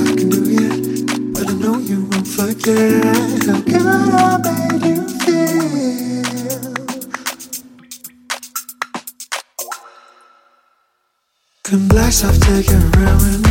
But I know you won't forget how good I made you feel. Come black, I'll take it around with me.